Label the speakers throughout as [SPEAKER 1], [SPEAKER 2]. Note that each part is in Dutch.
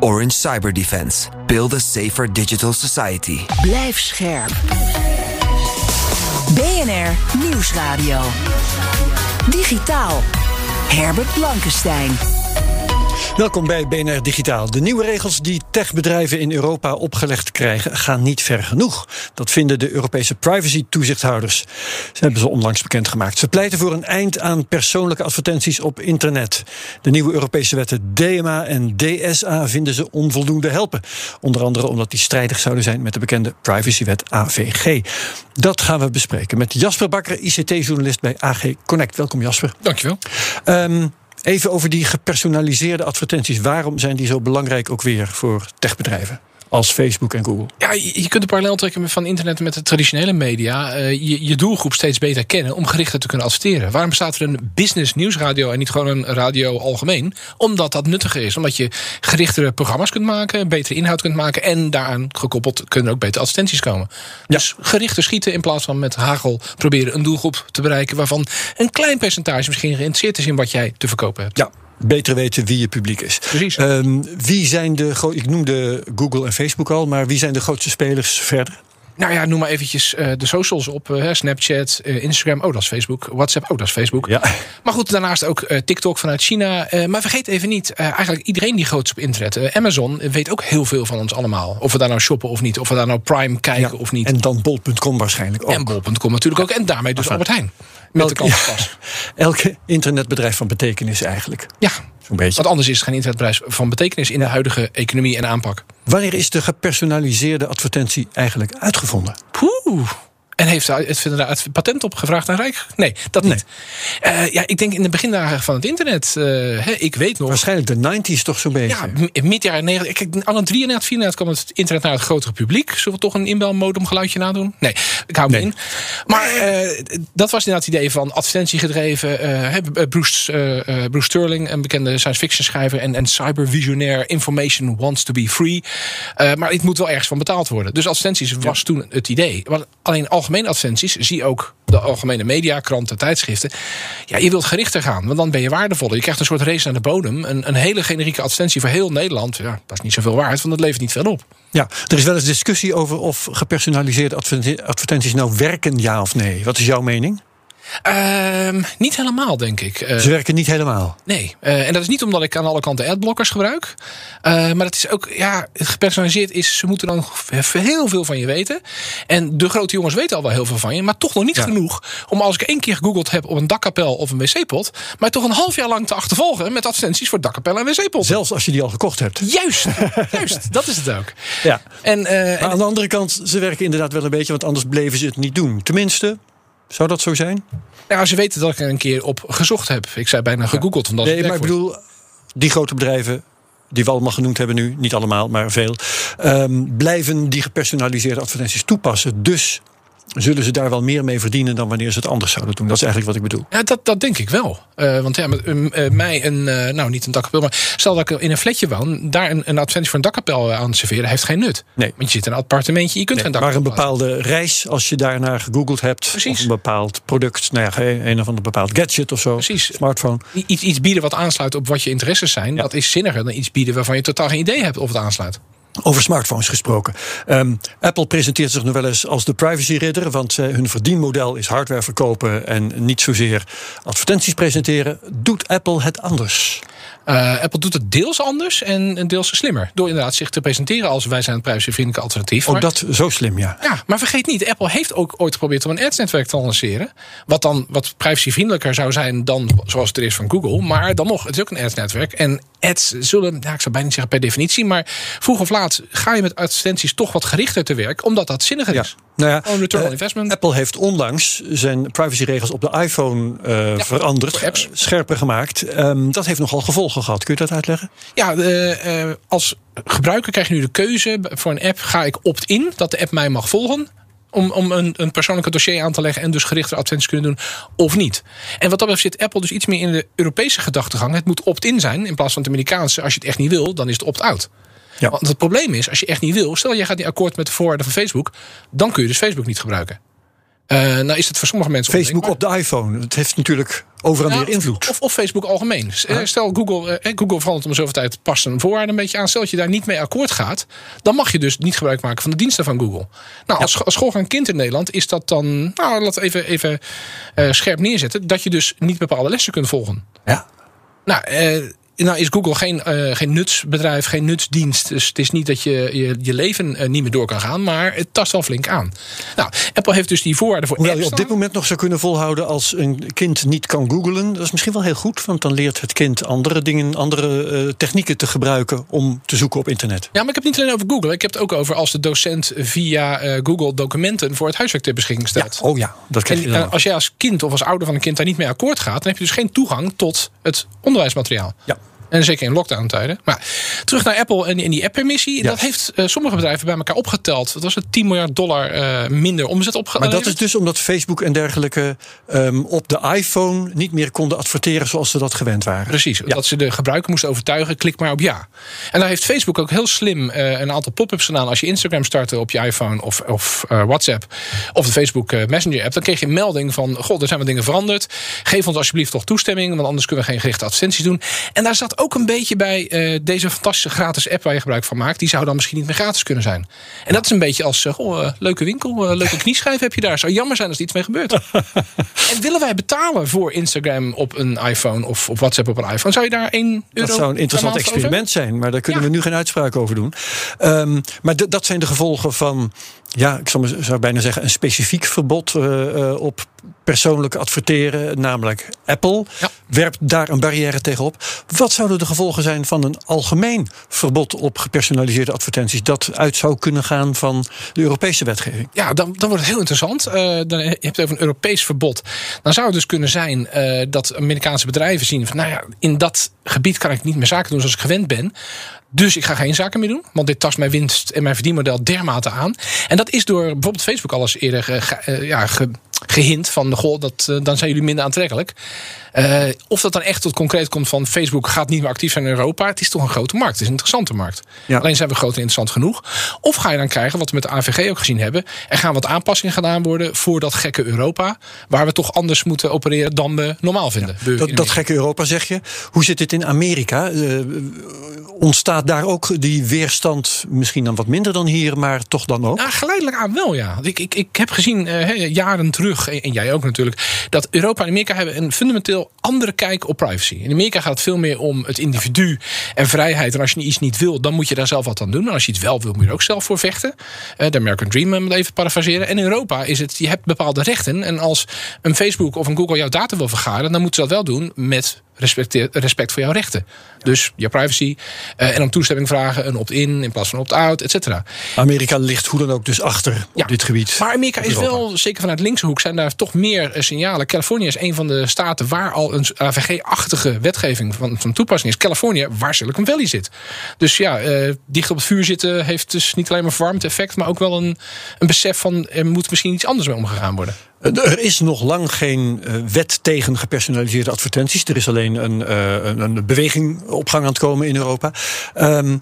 [SPEAKER 1] Orange Cyber Defense. Build a safer digital society.
[SPEAKER 2] Blijf scherp. BNR Nieuwsradio. Digitaal. Herbert Blankenstein.
[SPEAKER 3] Welkom bij BNR Digitaal. De nieuwe regels die techbedrijven in Europa opgelegd krijgen gaan niet ver genoeg. Dat vinden de Europese privacy-toezichthouders. Ze hebben ze onlangs bekendgemaakt. Ze pleiten voor een eind aan persoonlijke advertenties op internet. De nieuwe Europese wetten DMA en DSA vinden ze onvoldoende helpen. Onder andere omdat die strijdig zouden zijn met de bekende privacywet AVG. Dat gaan we bespreken met Jasper Bakker, ICT-journalist bij AG Connect. Welkom Jasper.
[SPEAKER 4] Dankjewel.
[SPEAKER 3] Um, Even over die gepersonaliseerde advertenties. Waarom zijn die zo belangrijk ook weer voor techbedrijven? Als Facebook en Google.
[SPEAKER 4] Ja, je kunt een parallel trekken van internet met de traditionele media. Uh, je, je doelgroep steeds beter kennen om gerichter te kunnen adverteren. Waarom bestaat er een business nieuwsradio en niet gewoon een radio algemeen? Omdat dat nuttiger is. Omdat je gerichtere programma's kunt maken, betere inhoud kunt maken. En daaraan gekoppeld kunnen ook betere advertenties komen. Dus gerichter schieten in plaats van met hagel proberen een doelgroep te bereiken. waarvan een klein percentage misschien geïnteresseerd is in wat jij te verkopen hebt.
[SPEAKER 3] Ja, beter weten wie je publiek is.
[SPEAKER 4] Precies.
[SPEAKER 3] Um, wie zijn de, ik noemde Google en Facebook al, maar wie zijn de grootste spelers verder?
[SPEAKER 4] Nou ja, noem maar eventjes uh, de socials op. Uh, Snapchat, uh, Instagram, oh dat is Facebook. WhatsApp, oh dat is Facebook.
[SPEAKER 3] Ja.
[SPEAKER 4] Maar goed, daarnaast ook TikTok vanuit China. maar vergeet even niet, eigenlijk iedereen die groot is op internet. Amazon weet ook heel veel van ons allemaal. Of we daar nou shoppen of niet. Of we daar nou Prime kijken
[SPEAKER 3] ja,
[SPEAKER 4] of niet.
[SPEAKER 3] En dan bol.com waarschijnlijk ook.
[SPEAKER 4] En bol.com natuurlijk ook. En daarmee dus Albert Heijn. Met
[SPEAKER 3] elke,
[SPEAKER 4] de ja,
[SPEAKER 3] elke internetbedrijf van betekenis eigenlijk.
[SPEAKER 4] Ja, want anders is het geen internetbedrijf van betekenis in de huidige economie en aanpak.
[SPEAKER 3] Wanneer is de gepersonaliseerde advertentie eigenlijk uitgevonden?
[SPEAKER 4] Poeh. En heeft het het patent op gevraagd aan Rijk? Nee, dat niet. Nee. Uh, ja, ik denk in de begindagen van het internet. Uh, hè, ik weet nog.
[SPEAKER 3] Waarschijnlijk de 90s toch zo'n beetje.
[SPEAKER 4] Ja, midden 90. Kijk, alle 93, 94 kwam het internet naar het grotere publiek. Zullen we toch een inbelmodem geluidje nadoen? Nee, ik hou me in. Maar uh, dat was inderdaad het idee van advertentiegedreven. Bruce, Bruce Sterling, een bekende science fiction schrijver. En, en cybervisionair. Information wants to be free. maar het moet wel ergens van betaald worden. Dus advertenties was toen het idee. Alleen algemene advertenties, zie ook de algemene media, kranten, tijdschriften. Ja, je wilt gerichter gaan, want dan ben je waardevoller. Je krijgt een soort race naar de bodem. Een, een hele generieke advertentie voor heel Nederland. Ja, dat is niet zoveel waard, want dat levert niet veel op.
[SPEAKER 3] Ja, er is wel eens discussie over of gepersonaliseerde advertenties nou werken, ja of nee. Wat is jouw mening?
[SPEAKER 4] Uh, niet helemaal, denk ik.
[SPEAKER 3] Uh, Ze werken niet helemaal?
[SPEAKER 4] Nee. Uh, en dat is niet omdat ik aan alle kanten adblockers gebruik. Uh, maar het is ook, ja, gepersonaliseerd is, ze moeten dan heel veel van je weten. En de grote jongens weten al wel heel veel van je, maar toch nog niet ja. genoeg om als ik één keer gegoogeld heb op een dakkapel of een wc-pot, maar toch een half jaar lang te achtervolgen met advertenties voor dakkapel en wc-pot.
[SPEAKER 3] Zelfs als je die al gekocht hebt.
[SPEAKER 4] Juist, juist. Dat is het ook.
[SPEAKER 3] Ja.
[SPEAKER 4] En,
[SPEAKER 3] maar aan de andere kant, ze werken inderdaad wel een beetje, want anders bleven ze het niet doen. Tenminste, zou dat zo zijn?
[SPEAKER 4] Nou, ze weten dat ik er een keer op gezocht heb. Ik zei bijna gegoogeld.
[SPEAKER 3] Nee, maar ik bedoel, die grote bedrijven die we allemaal genoemd hebben nu, niet allemaal, maar veel, um, blijven die gepersonaliseerde advertenties toepassen. Dus zullen ze daar wel meer mee verdienen dan wanneer ze het anders zouden doen. Dat is eigenlijk wat ik bedoel.
[SPEAKER 4] Ja, dat, dat denk ik wel. Uh, want ja, met, uh, mij een, uh, nou niet een dakkapel, maar stel dat ik in een flatje woon, daar een, een advertentie voor een dakkapel aan serveren, heeft geen nut.
[SPEAKER 3] Nee.
[SPEAKER 4] Want je zit in een appartementje, je kunt
[SPEAKER 3] nee,
[SPEAKER 4] geen
[SPEAKER 3] dakkapel. Maar een bepaalde reis, als je daarnaar gegoogeld hebt,
[SPEAKER 4] Precies.
[SPEAKER 3] of een bepaald product, nou ja, een of ander bepaald gadget of zo,
[SPEAKER 4] Precies.
[SPEAKER 3] smartphone.
[SPEAKER 4] Iets, iets bieden wat aansluit op wat je interesses zijn, ja. dat is zinniger dan iets bieden waarvan je totaal geen idee hebt of het aansluit.
[SPEAKER 3] Over smartphones gesproken. Um, Apple presenteert zich nog wel eens als de privacy-ridder, want uh, hun verdienmodel is hardware verkopen en niet zozeer advertenties presenteren. Doet Apple het anders?
[SPEAKER 4] Uh, Apple doet het deels anders en deels slimmer. Door inderdaad zich te presenteren als wij zijn het privacyvriendelijke alternatief.
[SPEAKER 3] Ook maar, dat zo slim, ja.
[SPEAKER 4] Ja, maar vergeet niet, Apple heeft ook ooit geprobeerd om een ads-netwerk te lanceren. Wat dan wat privacyvriendelijker zou zijn dan zoals het er is van Google. Maar dan nog, het is ook een ads-netwerk. En ads zullen, ja, ik zou bijna niet zeggen per definitie, maar vroeg of laat ga je met advertenties toch wat gerichter te werk, omdat dat zinniger
[SPEAKER 3] ja.
[SPEAKER 4] is.
[SPEAKER 3] Nou ja,
[SPEAKER 4] Gewoon return on
[SPEAKER 3] eh,
[SPEAKER 4] investment.
[SPEAKER 3] Apple heeft onlangs zijn privacyregels op de iPhone eh, veranderd,
[SPEAKER 4] apps.
[SPEAKER 3] scherper gemaakt. Ehm, dat heeft nogal gevolgen gehad. Kun je dat uitleggen?
[SPEAKER 4] Ja, eh, als gebruiker krijg je nu de keuze voor een app. Ga ik opt-in, dat de app mij mag volgen. Om, om een, een persoonlijke dossier aan te leggen en dus gerichte advertenties kunnen doen of niet. En wat dat betreft zit Apple dus iets meer in de Europese gedachtegang. Het moet opt-in zijn in plaats van het Amerikaanse. Als je het echt niet wil, dan is het opt-out.
[SPEAKER 3] Ja.
[SPEAKER 4] Want het probleem is, als je echt niet wil, stel jij gaat niet akkoord met de voorwaarden van Facebook, dan kun je dus Facebook niet gebruiken. Eh, nou is het voor sommige mensen
[SPEAKER 3] Facebook op de iPhone. Het heeft natuurlijk over en
[SPEAKER 4] Ja,
[SPEAKER 3] weer invloed.
[SPEAKER 4] Of, of Facebook algemeen. Eh, Stel, Google, eh, Google verandert om zoveel tijd past een voorwaarde een beetje aan. Stel dat je daar niet mee akkoord gaat, dan mag je dus niet gebruik maken van de diensten van Google. Nou, als, als schoolgaand kind in Nederland is dat dan, nou, laten we even, even eh, scherp neerzetten, dat je dus niet bepaalde lessen kunt volgen.
[SPEAKER 3] Ja.
[SPEAKER 4] Nou, eh, nou is Google geen, eh, geen nutsbedrijf, geen nutsdienst. Dus het is niet dat je je, je leven eh, niet meer door kan gaan, maar het tast wel flink aan. Nou, Apple heeft dus die voorwaarden voor
[SPEAKER 3] Hoewel je op dit moment nog zou kunnen volhouden als een kind niet kan googlen. Dat is misschien wel heel goed, want dan leert het kind andere dingen, andere eh, technieken te gebruiken om te zoeken op internet.
[SPEAKER 4] Ja, maar ik heb het niet alleen over Google. Ik heb het ook over als de docent via Google documenten voor het huiswerk ter beschikking stelt.
[SPEAKER 3] Oh ja, dat krijg je dan.
[SPEAKER 4] als jij als kind of als ouder van een kind daar niet mee akkoord gaat, dan heb je dus geen toegang tot het onderwijsmateriaal.
[SPEAKER 3] Ja.
[SPEAKER 4] En zeker in lockdown-tijden. Maar terug naar Apple en, en die app-permissie.
[SPEAKER 3] Ja.
[SPEAKER 4] Dat heeft eh, sommige bedrijven bij elkaar opgeteld. Dat was het 10 miljard dollar eh, minder omzet
[SPEAKER 3] Maar
[SPEAKER 4] opgeleverd.
[SPEAKER 3] dat is dus omdat Facebook en dergelijke ehm, op de iPhone niet meer konden adverteren zoals ze dat gewend waren.
[SPEAKER 4] Precies, dat ze de gebruiker moesten overtuigen, klik maar op ja. En daar heeft Facebook ook heel slim eh, een aantal pop-ups gedaan. Als je Instagram startte op je iPhone of, of WhatsApp of de Facebook Messenger app, dan kreeg je een melding van: God, er zijn wat dingen veranderd. Geef ons alsjeblieft toch toestemming, want anders kunnen we geen gerichte advertenties doen. En daar zat ook een beetje bij eh, deze fantastische gratis app waar je gebruik van maakt. Die zou dan misschien niet meer gratis kunnen zijn. En dat is een beetje als: eh, goh, eh, leuke winkel, eh, leuke knieschijf heb je daar. Zou jammer zijn als er iets mee gebeurt. en willen wij betalen voor Instagram op een iPhone of op WhatsApp op een iPhone? Zou je daar 1 euro
[SPEAKER 3] Dat zou een interessant
[SPEAKER 4] over
[SPEAKER 3] experiment zijn, maar daar kunnen
[SPEAKER 4] Ja.
[SPEAKER 3] we nu geen uitspraak over doen. Ehm, maar dat zijn de gevolgen van, ja, ik zou, bijna zeggen, een specifiek verbod eh, eh, op persoonlijk adverteren, namelijk Apple.
[SPEAKER 4] Ja.
[SPEAKER 3] Werpt daar een barrière tegenop. Wat zouden de gevolgen zijn van een algemeen verbod op gepersonaliseerde advertenties, dat uit zou kunnen gaan van de Europese wetgeving?
[SPEAKER 4] Ja, dan, dan wordt het heel interessant. Eh, dan, je hebt het over een Europees verbod. Dan zou het dus kunnen zijn dat Amerikaanse bedrijven zien van, nou ja, in dat gebied kan ik niet meer zaken doen zoals ik gewend ben. Dus ik ga geen zaken meer doen. Want dit tast mijn winst en mijn verdienmodel dermate aan. En dat is door bijvoorbeeld Facebook al eens eerder ge- gehint van goh, dat, eh, dan zijn jullie minder aantrekkelijk. Eh, of dat dan echt tot concreet komt van Facebook gaat niet meer actief zijn in Europa. Het is toch een grote markt. Het is een interessante markt.
[SPEAKER 3] Ja.
[SPEAKER 4] Alleen zijn we groot en interessant genoeg. Of ga je dan krijgen wat we met de AVG ook gezien hebben. Er gaan wat aanpassingen gedaan worden voor dat gekke Europa. Waar we toch anders moeten opereren dan we normaal vinden.
[SPEAKER 3] Dat, gekke Europa zeg je. Hoe zit het in Amerika? Eh, ontstaat daar ook die weerstand misschien dan wat minder dan hier, maar toch dan ook?
[SPEAKER 4] Nou, geleidelijk aan wel, ja. Ik, ik, ik heb gezien, jaren terug, en jij ook natuurlijk, dat Europa en Amerika hebben een fundamenteel andere kijk op privacy. In Amerika gaat het veel meer om het individu en vrijheid. En als je iets niet wil, dan moet je daar zelf wat aan doen. En als je iets wel wil, moet je er ook zelf voor vechten. Eh, de American Dream, om het even parafraseren. En in Europa is het, je hebt bepaalde rechten. En als een Facebook of een Google jouw data wil vergaren, dan moeten ze dat wel doen met respecteer- respect voor jouw rechten. Dus jouw privacy. eh, en om toestemming vragen, een opt-in in plaats van opt-out, et cetera.
[SPEAKER 3] Amerika ligt hoe dan ook dus achter
[SPEAKER 4] Ja.
[SPEAKER 3] op dit gebied.
[SPEAKER 4] Maar Amerika is wel, zeker vanuit linkse hoek, zijn daar toch meer eh, signalen. Californië is een van de staten waar al een AVG-achtige wetgeving van, van toepassing is. Californië, waar Silicon Valley zit. Dus ja, eh, dicht op het vuur zitten heeft dus niet alleen maar verwarmd effect, maar ook wel een, een besef van er moet misschien iets anders mee omgegaan worden.
[SPEAKER 3] Er is nog lang geen eh, wet tegen gepersonaliseerde advertenties. Er is alleen een, eh, een beweging op gang aan het komen in Europa. Ehm,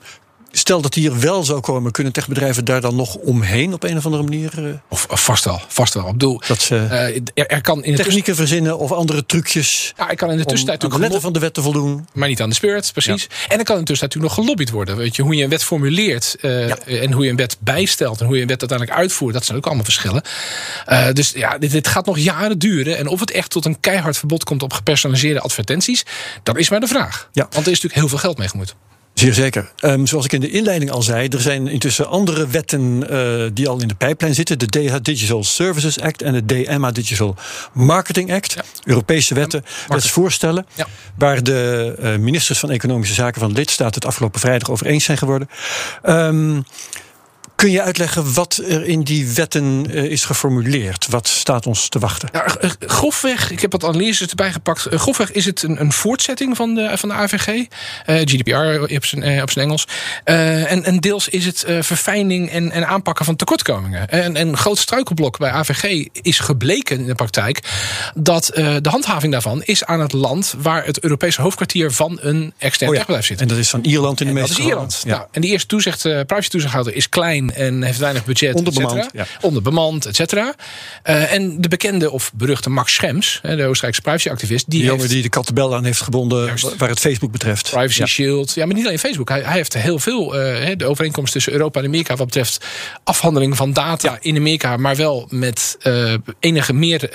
[SPEAKER 3] stel dat die er wel zou komen, kunnen techbedrijven daar dan nog omheen op een of andere manier? eh,
[SPEAKER 4] Of, of vast wel, vast wel. Ik bedoel,
[SPEAKER 3] dat ze
[SPEAKER 4] eh, er, er kan in de
[SPEAKER 3] technieken verzinnen of andere trucjes
[SPEAKER 4] ja, er kan in de tussentijd
[SPEAKER 3] de
[SPEAKER 4] natuurlijk
[SPEAKER 3] letter van de wet te voldoen?
[SPEAKER 4] maar niet aan de spirit, precies. En er kan intussen natuurlijk nog gelobbyd worden. Weet je, hoe je een wet formuleert eh, en hoe je een wet bijstelt en hoe je een wet uiteindelijk uitvoert, dat zijn ook allemaal verschillen. Eh, dus ja, dit, dit gaat nog jaren duren. En of het echt tot een keihard verbod komt op gepersonaliseerde advertenties, dat is maar de vraag.
[SPEAKER 3] Ja.
[SPEAKER 4] Want er is natuurlijk heel veel geld mee gemoeid.
[SPEAKER 3] Zeer zeker. Ehm, zoals ik in de inleiding al zei, er zijn intussen andere wetten eh, die al in de pijplijn zitten. De DH Digital Services Act en de DMA Digital Marketing Act.
[SPEAKER 4] Ja.
[SPEAKER 3] Europese wetten, wetsvoorstellen.
[SPEAKER 4] Ja.
[SPEAKER 3] Waar de eh, ministers van Economische Zaken van de lidstaten het afgelopen vrijdag over eens zijn geworden. Ehm, Kun je uitleggen wat er in die wetten uh, is geformuleerd? Wat staat ons te wachten?
[SPEAKER 4] Nou, grofweg, ik heb wat analyses erbij gepakt. Uh, grofweg is het een, een, voortzetting van de, van de AVG. Uh, GDPR op zijn, op zijn Engels. en, en deels is het verfijning en, en aanpakken van tekortkomingen. En, en een groot struikelblok bij AVG is gebleken in de praktijk... dat de handhaving daarvan is aan het land... waar het Europese hoofdkwartier van een extern oh ja. zit.
[SPEAKER 3] En dat is van Ierland in de meeste
[SPEAKER 4] Dat is Ierland. Ja. Nou, en die eerste toezicht, privacy toezichthouder is klein en heeft weinig budget.
[SPEAKER 3] Onderbemand. Ja.
[SPEAKER 4] Onderbemand, et cetera. Uh, en de bekende of beruchte Max Schrems, de Oostenrijkse privacyactivist.
[SPEAKER 3] Die,
[SPEAKER 4] die
[SPEAKER 3] jongen die de kattenbel aan heeft gebonden Juist. waar het Facebook betreft.
[SPEAKER 4] Privacy ja. Shield. Ja, maar niet alleen Facebook. Hij, hij heeft heel veel, uh, de overeenkomst tussen Europa en Amerika wat betreft afhandeling van data ja. in Amerika, maar wel met uh, enige meer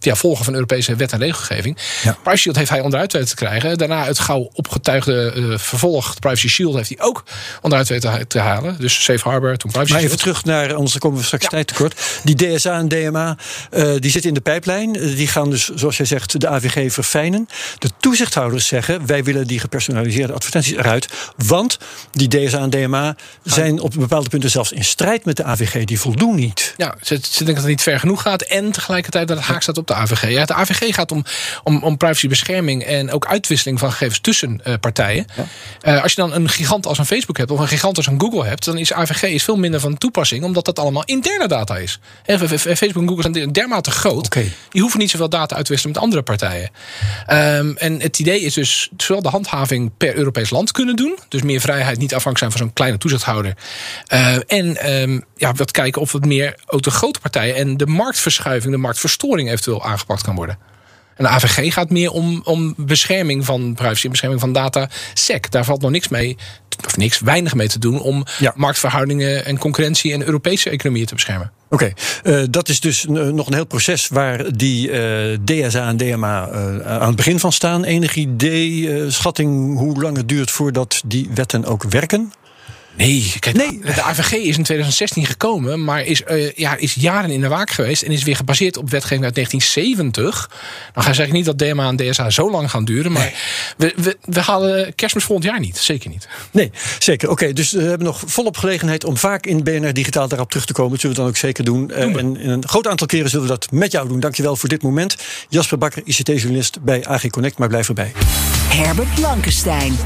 [SPEAKER 4] ja, volgen van Europese wet en regelgeving. Ja. Privacy Shield heeft hij onderuit weten te krijgen. Daarna het gauw opgetuigde uh, vervolg, Privacy Shield, heeft hij ook onderuit weten te halen. Dus Safe Harbor, toen Privacy
[SPEAKER 3] Maar even terug naar, anders komen we straks ja. tijd tekort. Die DSA en DMA, uh, die zitten in de pijplijn. Die gaan dus, zoals jij zegt, de AVG verfijnen. De toezichthouders zeggen, wij willen die gepersonaliseerde advertenties eruit. Want die DSA en DMA zijn op bepaalde punten zelfs in strijd met de AVG. Die voldoen niet.
[SPEAKER 4] Ja, ze, ze denken dat het niet ver genoeg gaat. En tegelijkertijd dat het haak staat op de AVG. Ja, de AVG gaat om, om, om privacybescherming en ook uitwisseling van gegevens tussen uh, partijen. Ja. Uh, als je dan een gigant als een Facebook hebt of een gigant als een Google hebt, dan is AVG is veel minder van toepassing, omdat dat allemaal interne data is. En Facebook en Google zijn dermate groot.
[SPEAKER 3] Okay.
[SPEAKER 4] Die hoeven niet zoveel data uit te wisselen met andere partijen. Um, en het idee is dus zowel de handhaving per Europees land kunnen doen, dus meer vrijheid, niet afhankelijk zijn van zo'n kleine toezichthouder. Uh, en um, ja, wat kijken of het meer ook de grote partijen en de marktverschuiving, de marktverstoring eventueel aangepakt kan worden. En de AVG gaat meer om, om bescherming van privacy en bescherming van data. SEC, daar valt nog niks mee, of niks, weinig mee te doen om ja. marktverhoudingen en concurrentie en Europese economieën te beschermen.
[SPEAKER 3] Oké, okay. uh, dat is dus nog een heel proces waar die uh, DSA en DMA uh, aan het begin van staan. Enig idee, schatting hoe lang het duurt voordat die wetten ook werken?
[SPEAKER 4] Nee, kijk, nee, de AVG is in 2016 gekomen, maar is, uh, ja, is jaren in de waak geweest en is weer gebaseerd op wetgeving uit 1970. Dan ga ik niet dat DMA en DSA zo lang gaan duren, maar nee. we, we, we, halen kerstmis volgend jaar niet. Zeker niet.
[SPEAKER 3] Nee, zeker. Oké, okay, dus we hebben nog volop gelegenheid om vaak in BNR Digitaal daarop terug te komen. Dat zullen we dan ook zeker doen. doen uh, en in een groot aantal keren zullen we dat met jou doen. Dankjewel voor dit moment. Jasper Bakker, ICT-journalist bij AG Connect, maar blijf erbij.
[SPEAKER 2] Herbert Blankenstein.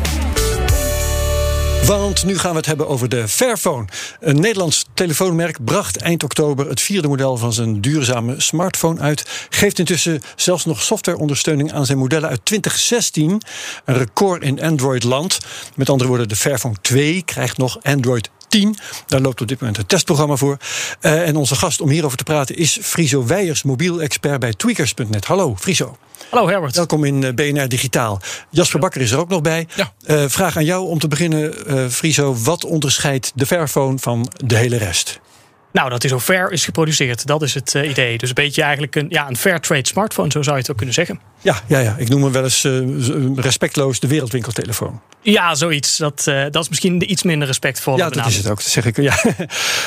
[SPEAKER 3] Want nu gaan we het hebben over de Fairphone. Een Nederlands telefoonmerk bracht eind oktober het vierde model van zijn duurzame smartphone uit. Geeft intussen zelfs nog softwareondersteuning aan zijn modellen uit 2016. Een record in Android-land. Met andere woorden, de Fairphone 2 krijgt nog Android 10. Daar loopt op dit moment een testprogramma voor. Uh, en onze gast om hierover te praten is Friso Weijers, mobiel-expert bij tweakers.net. Hallo, Friso.
[SPEAKER 5] Hallo Herbert.
[SPEAKER 3] Welkom in eh, BNR Digitaal. Jasper Bakker is er ook nog bij.
[SPEAKER 4] Ja.
[SPEAKER 3] Uh, vraag aan jou om te beginnen, Friso. Wat onderscheidt de Fairphone van de hele rest?
[SPEAKER 5] Nou, dat is zo fair is geproduceerd. Dat is het uh, idee. Dus een beetje eigenlijk een, ja, een fair trade smartphone, zo zou je het ook kunnen zeggen.
[SPEAKER 3] Ja, ja, ja. ik noem hem wel eens uh, respectloos de wereldwinkeltelefoon.
[SPEAKER 5] Ja, zoiets. Dat, uh, dat is misschien de iets minder respectvol.
[SPEAKER 3] Ja, dat is het ook, dat zeg ik. Ja.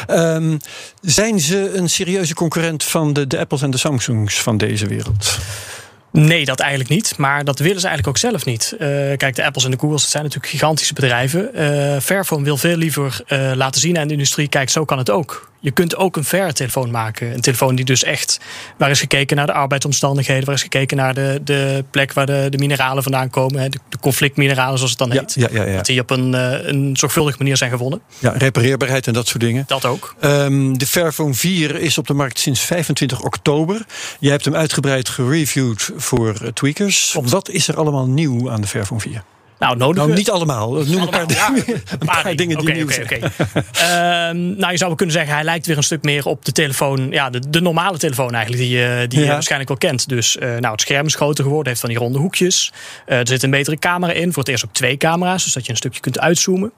[SPEAKER 3] um, zijn ze een serieuze concurrent van de, de Apples en de Samsungs van deze wereld?
[SPEAKER 5] Nee, dat eigenlijk niet. Maar dat willen ze eigenlijk ook zelf niet. Uh, kijk, de Apples en de Googles, dat zijn natuurlijk gigantische bedrijven. Uh, Fairphone wil veel liever uh, laten zien aan de industrie: kijk, zo kan het ook. Je kunt ook een fair telefoon maken. Een telefoon die dus echt, waar is gekeken naar de arbeidsomstandigheden, waar is gekeken naar de, de plek waar de, de mineralen vandaan komen, de, de conflictmineralen zoals het dan heet.
[SPEAKER 3] Ja, ja, ja,
[SPEAKER 5] Dat die op een, een zorgvuldige manier zijn gewonnen.
[SPEAKER 3] Ja, repareerbaarheid en dat soort dingen.
[SPEAKER 5] Dat ook.
[SPEAKER 3] Um, de Fairphone 4 is op de markt sinds 25 oktober. Je hebt hem uitgebreid gereviewd voor Tweakers. Wat is er allemaal nieuw aan de Fairphone 4?
[SPEAKER 5] Nou, nodig.
[SPEAKER 3] Nou, niet allemaal. Noem een paar, ja, dingen, een paar, paar dingen die okay, nieuw okay.
[SPEAKER 5] Okay. uh, nou, je zou wel kunnen zeggen, hij lijkt weer een stuk meer op de telefoon. Ja, de, de normale telefoon eigenlijk, die, uh, die ja. je waarschijnlijk wel kent. Dus uh, nou, het scherm is groter geworden, heeft van die ronde hoekjes. Uh, er zit een betere camera in. Voor het eerst ook twee camera's, dus dat je een stukje kunt uitzoomen.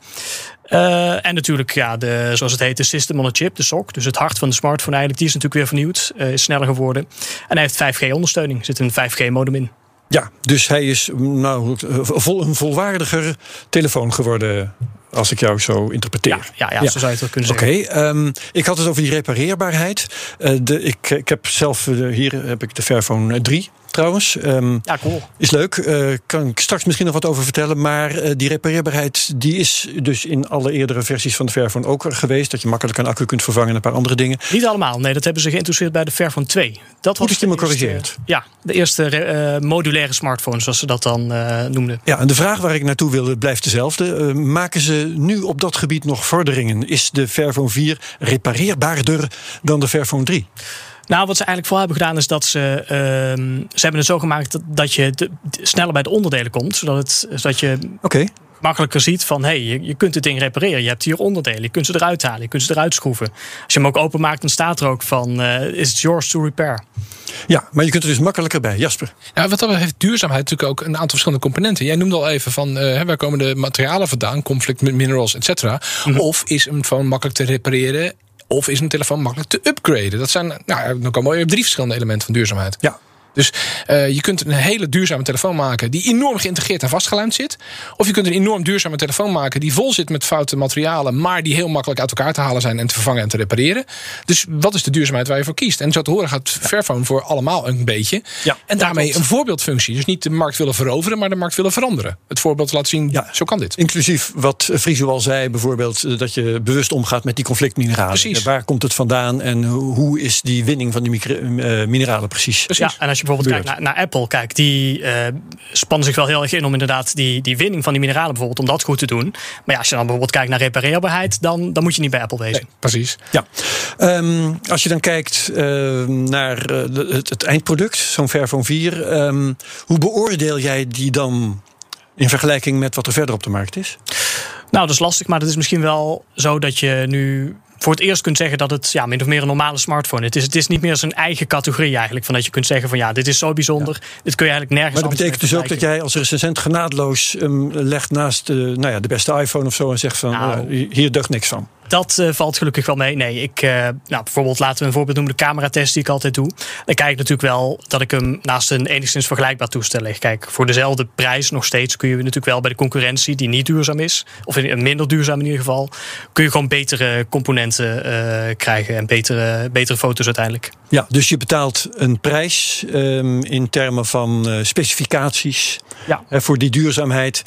[SPEAKER 5] Uh, en natuurlijk, ja, de, zoals het heet, de System on a Chip, de SOC. Dus het hart van de smartphone eigenlijk, die is natuurlijk weer vernieuwd. Uh, is sneller geworden. En hij heeft 5G-ondersteuning. Er zit een 5G-modem in.
[SPEAKER 3] Ja, dus hij is nou, vol, een volwaardiger telefoon geworden. Als ik jou zo interpreteer.
[SPEAKER 5] Ja, ja, ja, ja. zo zou je het wel kunnen
[SPEAKER 3] zeggen. Oké, okay, um, ik had het over die repareerbaarheid. Uh, de, ik, ik heb zelf, uh, hier heb ik de Fairphone 3. Trouwens. Um,
[SPEAKER 5] ja, cool.
[SPEAKER 3] Is leuk. Uh, kan ik straks misschien nog wat over vertellen. Maar uh, die repareerbaarheid die is dus in alle eerdere versies van de Fairphone ook geweest. Dat je makkelijk een accu kunt vervangen en een paar andere dingen.
[SPEAKER 5] Niet allemaal. Nee, dat hebben ze geïnteresseerd bij de Fairphone 2.
[SPEAKER 3] Dat Goed dat je me corrigeert.
[SPEAKER 5] Ja, de eerste uh, modulaire smartphone, zoals ze dat dan noemden.
[SPEAKER 3] Ja, en de vraag waar ik naartoe wilde blijft dezelfde. maken ze nu op dat gebied nog vorderingen? Is de Fairphone 4 repareerbaarder dan de Fairphone 3?
[SPEAKER 5] Nou, wat ze eigenlijk vooral hebben gedaan is dat ze. Uh, ze hebben het zo gemaakt dat, dat je de, sneller bij de onderdelen komt. Zodat, het, zodat je.
[SPEAKER 3] Okay
[SPEAKER 5] makkelijker ziet van hé, hey, je, je, kunt het ding repareren. Je hebt hier onderdelen, je kunt ze eruit halen, je kunt ze eruit schroeven. Als je hem ook openmaakt, dan staat er ook van uh, is it yours to repair.
[SPEAKER 3] Ja, maar je kunt er dus makkelijker bij. Jasper.
[SPEAKER 4] Ja, wat dat heeft duurzaamheid natuurlijk ook een aantal verschillende componenten. Jij noemde al even van uh, waar komen de materialen vandaan, conflict minerals, et cetera. Mhm. Of is een phone makkelijk te repareren of is een telefoon makkelijk te upgraden? Dat zijn, nou, dan komen we op drie verschillende elementen van duurzaamheid.
[SPEAKER 3] Ja.
[SPEAKER 4] Dus uh, je kunt een hele duurzame telefoon maken die enorm geïntegreerd en vastgelijmd zit. Of je kunt een enorm duurzame telefoon maken die vol zit met foute materialen, maar die heel makkelijk uit elkaar te halen zijn en te vervangen en te repareren. Dus wat is de duurzaamheid waar je voor kiest? En zo te horen gaat Fairphone voor allemaal een beetje.
[SPEAKER 3] Ja,
[SPEAKER 4] en daarmee een voorbeeldfunctie. Dus niet de markt willen veroveren, maar de markt willen veranderen. Het voorbeeld laten zien, ja, zo kan dit.
[SPEAKER 3] Inclusief wat Friso al zei, bijvoorbeeld eh, dat je bewust omgaat met die conflictmineralen.
[SPEAKER 4] Precies.
[SPEAKER 3] Waar komt het vandaan en hoe is die winning van die eh, mineralen precies?
[SPEAKER 5] precies. Ja, en als je bijvoorbeeld kijkt naar, naar, Apple, kijk, die uh, spannen zich wel heel erg in om inderdaad die, die winning van die mineralen bijvoorbeeld, om dat goed te doen. Maar ja, als je dan bijvoorbeeld kijkt naar repareerbaarheid, dan, dan moet je niet bij Apple wezen.
[SPEAKER 4] precies.
[SPEAKER 3] Ja. Um, als je dan kijkt uh, naar eh, het, het, eindproduct, zo'n Fairphone 4, um, ehm, hoe beoordeel jij die dan in vergelijking met wat er verder op de markt is?
[SPEAKER 5] Nou, dat is lastig, maar het is misschien wel zo dat je nu voor het eerst kunt zeggen dat het ja, min of meer een normale smartphone is. Het is, het is niet meer zijn eigen categorie eigenlijk. Van dat je kunt zeggen van ja, dit is zo bijzonder. Dit kun je eigenlijk nergens
[SPEAKER 3] Maar dat betekent dus ook dat jij als recensent genadeloos um, legt naast de, nou ja, de beste iPhone of zo en zegt van nou, uh, hier deugt niks van.
[SPEAKER 5] Dat uh, valt gelukkig wel mee. Nee, ik, uh, nou, bijvoorbeeld laten we een voorbeeld noemen, de cameratest die ik altijd doe. Dan kijk ik natuurlijk wel dat ik hem naast een enigszins vergelijkbaar toestel leg. Kijk, voor dezelfde prijs nog steeds kun je natuurlijk wel bij de concurrentie die niet duurzaam is, of minder duurzaam in ieder geval, kun je gewoon betere componenten uh, krijgen en betere, betere foto's uiteindelijk.
[SPEAKER 3] Ja, dus je betaalt een prijs um, in termen van specificaties
[SPEAKER 5] ja.
[SPEAKER 3] Voor die duurzaamheid.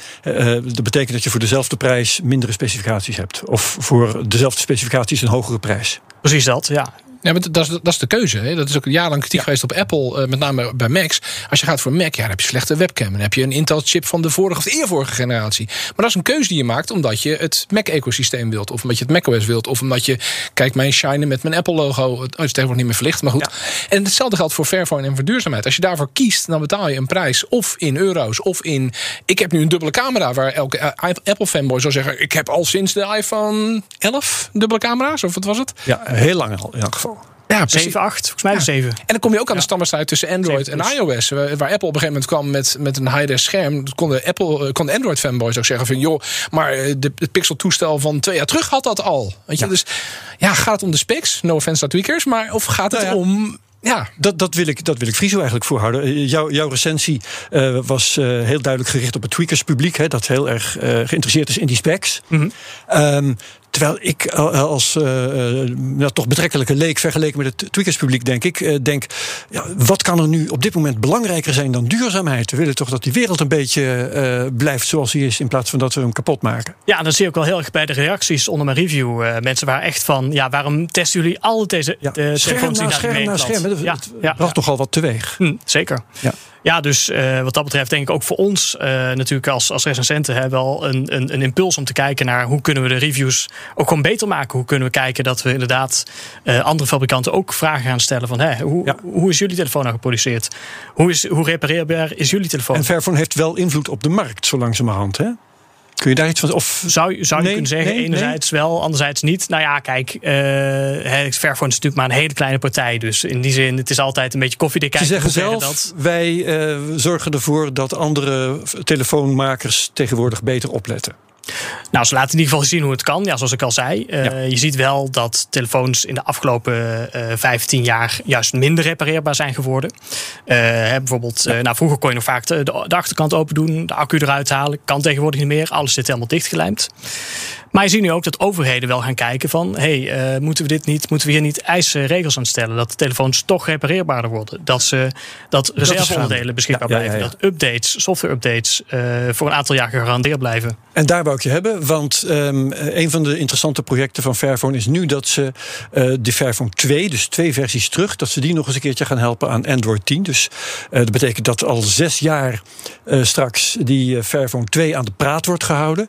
[SPEAKER 3] dat betekent dat je voor dezelfde prijs mindere specificaties hebt. Of voor dezelfde specificaties een hogere prijs.
[SPEAKER 5] Precies dat, ja.
[SPEAKER 4] Ja, maar dat is, dat is de keuze. Hè? Dat is ook jarenlang kritiek geweest op Apple, uh, met name bij Macs. Als je gaat voor Mac, ja, dan heb je slechte webcam. Dan heb je een Intel-chip van de vorige of de eervorige generatie. Maar dat is een keuze die je maakt omdat je het Mac-ecosysteem wilt. Of omdat je het macOS wilt. Of omdat je, kijk, mijn shine met mijn Apple-logo. Het is tegenwoordig niet meer verlicht, maar goed. Ja. En hetzelfde geldt voor Fairphone en voor duurzaamheid. Als je daarvoor kiest, dan betaal je een prijs. Of in euro's, of in... Ik heb nu een dubbele camera waar elke eh, Apple-fanboy zou zeggen... ik heb al sinds de iPhone 11 dubbele camera's, of wat was het?
[SPEAKER 3] Ja, heel lang al in elk geval.
[SPEAKER 5] Ja, 7, 8, volgens mij ja. 7. En
[SPEAKER 4] dan kom je ook aan de standaard tussen Android en iOS. Waar Apple op een gegeven moment kwam met, met een high-res scherm. Konden, Apple, eh, konden Android fanboys ook zeggen van... joh, maar eh, de, het Pixel toestel van twee jaar terug had dat al. Weet je? Dus ja, gaat het om de specs? No offense to tweakers. Maar of gaat het nou om ja,
[SPEAKER 3] dat, dat, wil ik, dat wil ik Friso eigenlijk voorhouden. Eh, jouw, jouw recensie uh, was uh, heel duidelijk gericht op het tweakers publiek, hè, dat heel erg uh, geïnteresseerd is in die specs. Mm -hmm. um, Terwijl ik als uh, uh, toch betrekkelijke leek vergeleken met het tweakerspubliek denk ik, denk, ja, wat kan er nu op dit moment belangrijker zijn dan duurzaamheid? We willen toch dat die wereld een beetje blijft zoals die is, in plaats van dat we hem kapot maken.
[SPEAKER 5] Ja, dat zie ik wel heel erg bij de reacties onder mijn review. mensen waren echt van, ja, waarom testen jullie al deze
[SPEAKER 3] ja, de scherm na scherm na scherm? Het
[SPEAKER 5] ja,
[SPEAKER 3] ja, bracht toch al wat teweeg.
[SPEAKER 5] Hm, zeker.
[SPEAKER 3] Ja.
[SPEAKER 5] Ja, dus uh, wat dat betreft denk ik ook voor ons uh, natuurlijk als, als recensenten hè, wel een, een, een, impuls om te kijken naar hoe kunnen we de reviews ook gewoon beter maken. Hoe kunnen we kijken dat we inderdaad uh, andere fabrikanten ook vragen gaan stellen van hè, hoe, ja. hoe is jullie telefoon nou geproduceerd? Hoe, is, hoe repareerbaar is jullie telefoon?
[SPEAKER 3] En Fairphone heeft wel invloed op de markt zo langzamerhand hè? Kun je daar iets van? Of
[SPEAKER 5] zou, zou je kunnen zeggen, nee, enerzijds nee. wel, anderzijds niet. Nou ja, kijk, uh, Fairphone is natuurlijk maar een hele kleine partij. Dus in die zin, het is altijd een beetje koffiedik
[SPEAKER 3] Ze zeggen zelf, dat... wij uh, zorgen ervoor dat andere telefoonmakers tegenwoordig beter opletten.
[SPEAKER 5] Nou, ze laten in ieder geval zien hoe het kan. Ja, zoals ik al zei. Uh, Je ziet wel dat telefoons in de afgelopen uh, 15 jaar juist minder repareerbaar zijn geworden. Uh, bijvoorbeeld, nou, vroeger kon je nog vaak de, de, achterkant open doen, de accu eruit halen. Kan tegenwoordig niet meer. Alles zit helemaal dichtgelijmd. Maar je ziet nu ook dat overheden wel gaan kijken van... hey, moeten we dit niet, moeten we hier niet eisen regels aan stellen? Dat de telefoons toch repareerbaarder worden. Dat, ze, dat reserveonderdelen beschikbaar blijven. Dat updates, software-updates voor een aantal jaar gegarandeerd blijven.
[SPEAKER 3] En daar hebben, want um, een van de interessante projecten van Fairphone is nu dat ze uh, de Fairphone 2, dus twee versies terug, dat ze die nog eens een keertje gaan helpen aan Android 10. Dus dat betekent dat al zes jaar straks die Fairphone 2 aan de praat wordt gehouden.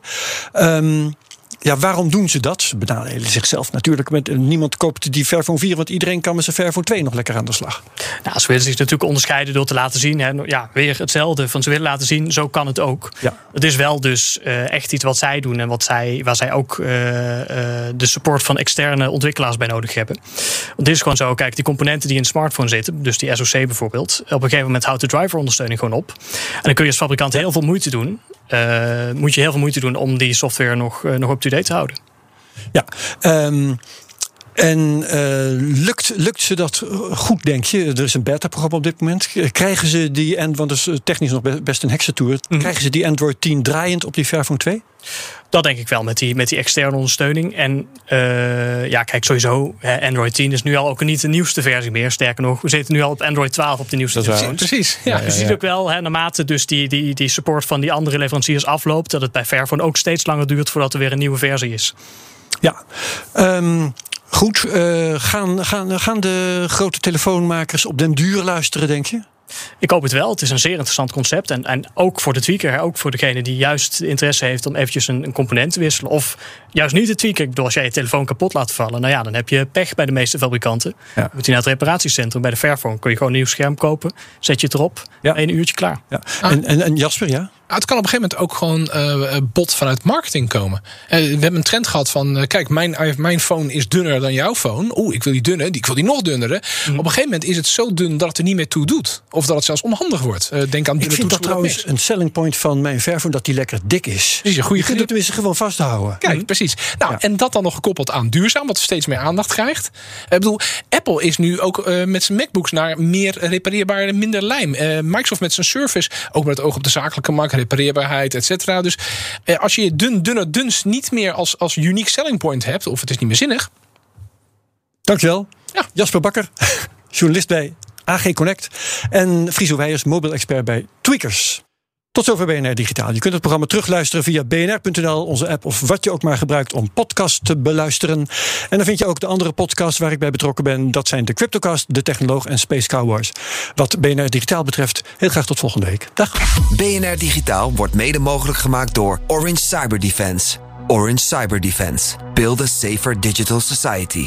[SPEAKER 3] Um, ja, waarom doen ze dat? Ze benadelen zichzelf natuurlijk. Met, eh, niemand koopt die Fairphone 4, want iedereen kan met zijn Fairphone 2 nog lekker aan de slag.
[SPEAKER 5] Nou, ze willen zich natuurlijk onderscheiden door te laten zien. Hè, ja, weer hetzelfde. Van ze willen laten zien, zo kan het ook. Ja. Het is wel dus uh, echt iets wat zij doen en wat zij, waar zij ook uh, de support van externe ontwikkelaars bij nodig hebben. Want het is gewoon zo, kijk, die componenten die in een smartphone zitten, dus die SoC bijvoorbeeld, op een gegeven moment houdt de driver ondersteuning gewoon op. En dan kun je als fabrikant heel veel moeite doen moet je heel veel moeite doen om die software nog, uh, nog up-to-date te houden.
[SPEAKER 3] Ja, um, en uh, lukt, lukt ze dat goed, denk je? Er is een beta-programma op dit moment. Krijgen ze die, en, want dat is technisch nog best een hexatour, mm. krijgen ze die Android 10 draaiend op die Fairphone 2?
[SPEAKER 5] Dat denk ik wel met die, met die externe ondersteuning. En uh, ja, kijk, sowieso, Android 10 is nu al ook niet de nieuwste versie meer. Sterker nog, we zitten nu al op Android 12 op de nieuwste versie.
[SPEAKER 4] Precies. Ja,
[SPEAKER 5] ja, je ziet ook wel, hè, naarmate dus die, die, die support van die andere leveranciers afloopt, dat het bij Fairphone ook steeds langer duurt voordat er weer een nieuwe versie is.
[SPEAKER 3] Ja, um, goed. Uh, gaan, gaan, gaan de grote telefoonmakers op den duur luisteren, denk je?
[SPEAKER 5] Ik hoop het wel. Het is een zeer interessant concept. En, en ook voor de tweaker, ook voor degene die juist interesse heeft om eventjes een, een component te wisselen. Of juist niet te tweaken. Ik bedoel, als jij je telefoon kapot laat vallen, nou ja, dan heb je pech bij de meeste fabrikanten. Ja. Moet je naar het reparatiecentrum bij de Fairphone. Kun je gewoon een nieuw scherm kopen, zet je het erop, ja. één uurtje klaar.
[SPEAKER 3] Ja. En, en, en Jasper, ja?
[SPEAKER 4] Het kan op een gegeven moment ook gewoon uh, bot vanuit marketing komen. Uh, we hebben een trend gehad van, uh, kijk, mijn, mijn phone is dunner dan jouw phone. Oeh, ik wil die dunne, ik wil die nog dunnere. Mm. Op een gegeven moment is het zo dun dat het er niet meer toe doet. Of dat het zelfs onhandig wordt. denk aan
[SPEAKER 3] ik vind dat trouwens een selling point van mijn Fairphone, dat die lekker dik is.
[SPEAKER 4] Precies, een goede
[SPEAKER 3] je kunt het tenminste gewoon vasthouden.
[SPEAKER 4] Kijk, mm. precies. Nou, ja. en dat dan nog gekoppeld aan duurzaam, wat steeds meer aandacht krijgt. Ik bedoel, Apple is nu ook met zijn MacBooks naar meer repareerbaar, minder lijm. Microsoft met zijn Surface, ook met het oog op de zakelijke markt, repareerbaarheid, dus eh, als je je dun, dunne dunst niet meer als, als unique selling point hebt, of het is niet meer zinnig.
[SPEAKER 3] Dankjewel. Ja. Jasper Bakker, journalist bij AG Connect. En Friso Weijers, mobile expert bij Tweakers. Tot zover BNR Digitaal. Je kunt het programma terugluisteren via bnr.nl, onze app of wat je ook maar gebruikt om podcast te beluisteren. En dan vind je ook de andere podcasts waar ik bij betrokken ben. Dat zijn de Cryptocast, de Technoloog en Space Cowboys. Wat BNR Digitaal betreft, heel graag tot volgende week. Dag.
[SPEAKER 1] BNR Digitaal wordt mede mogelijk gemaakt door Orange Cyber Defense. Orange Cyber Defense. Build a safer digital society.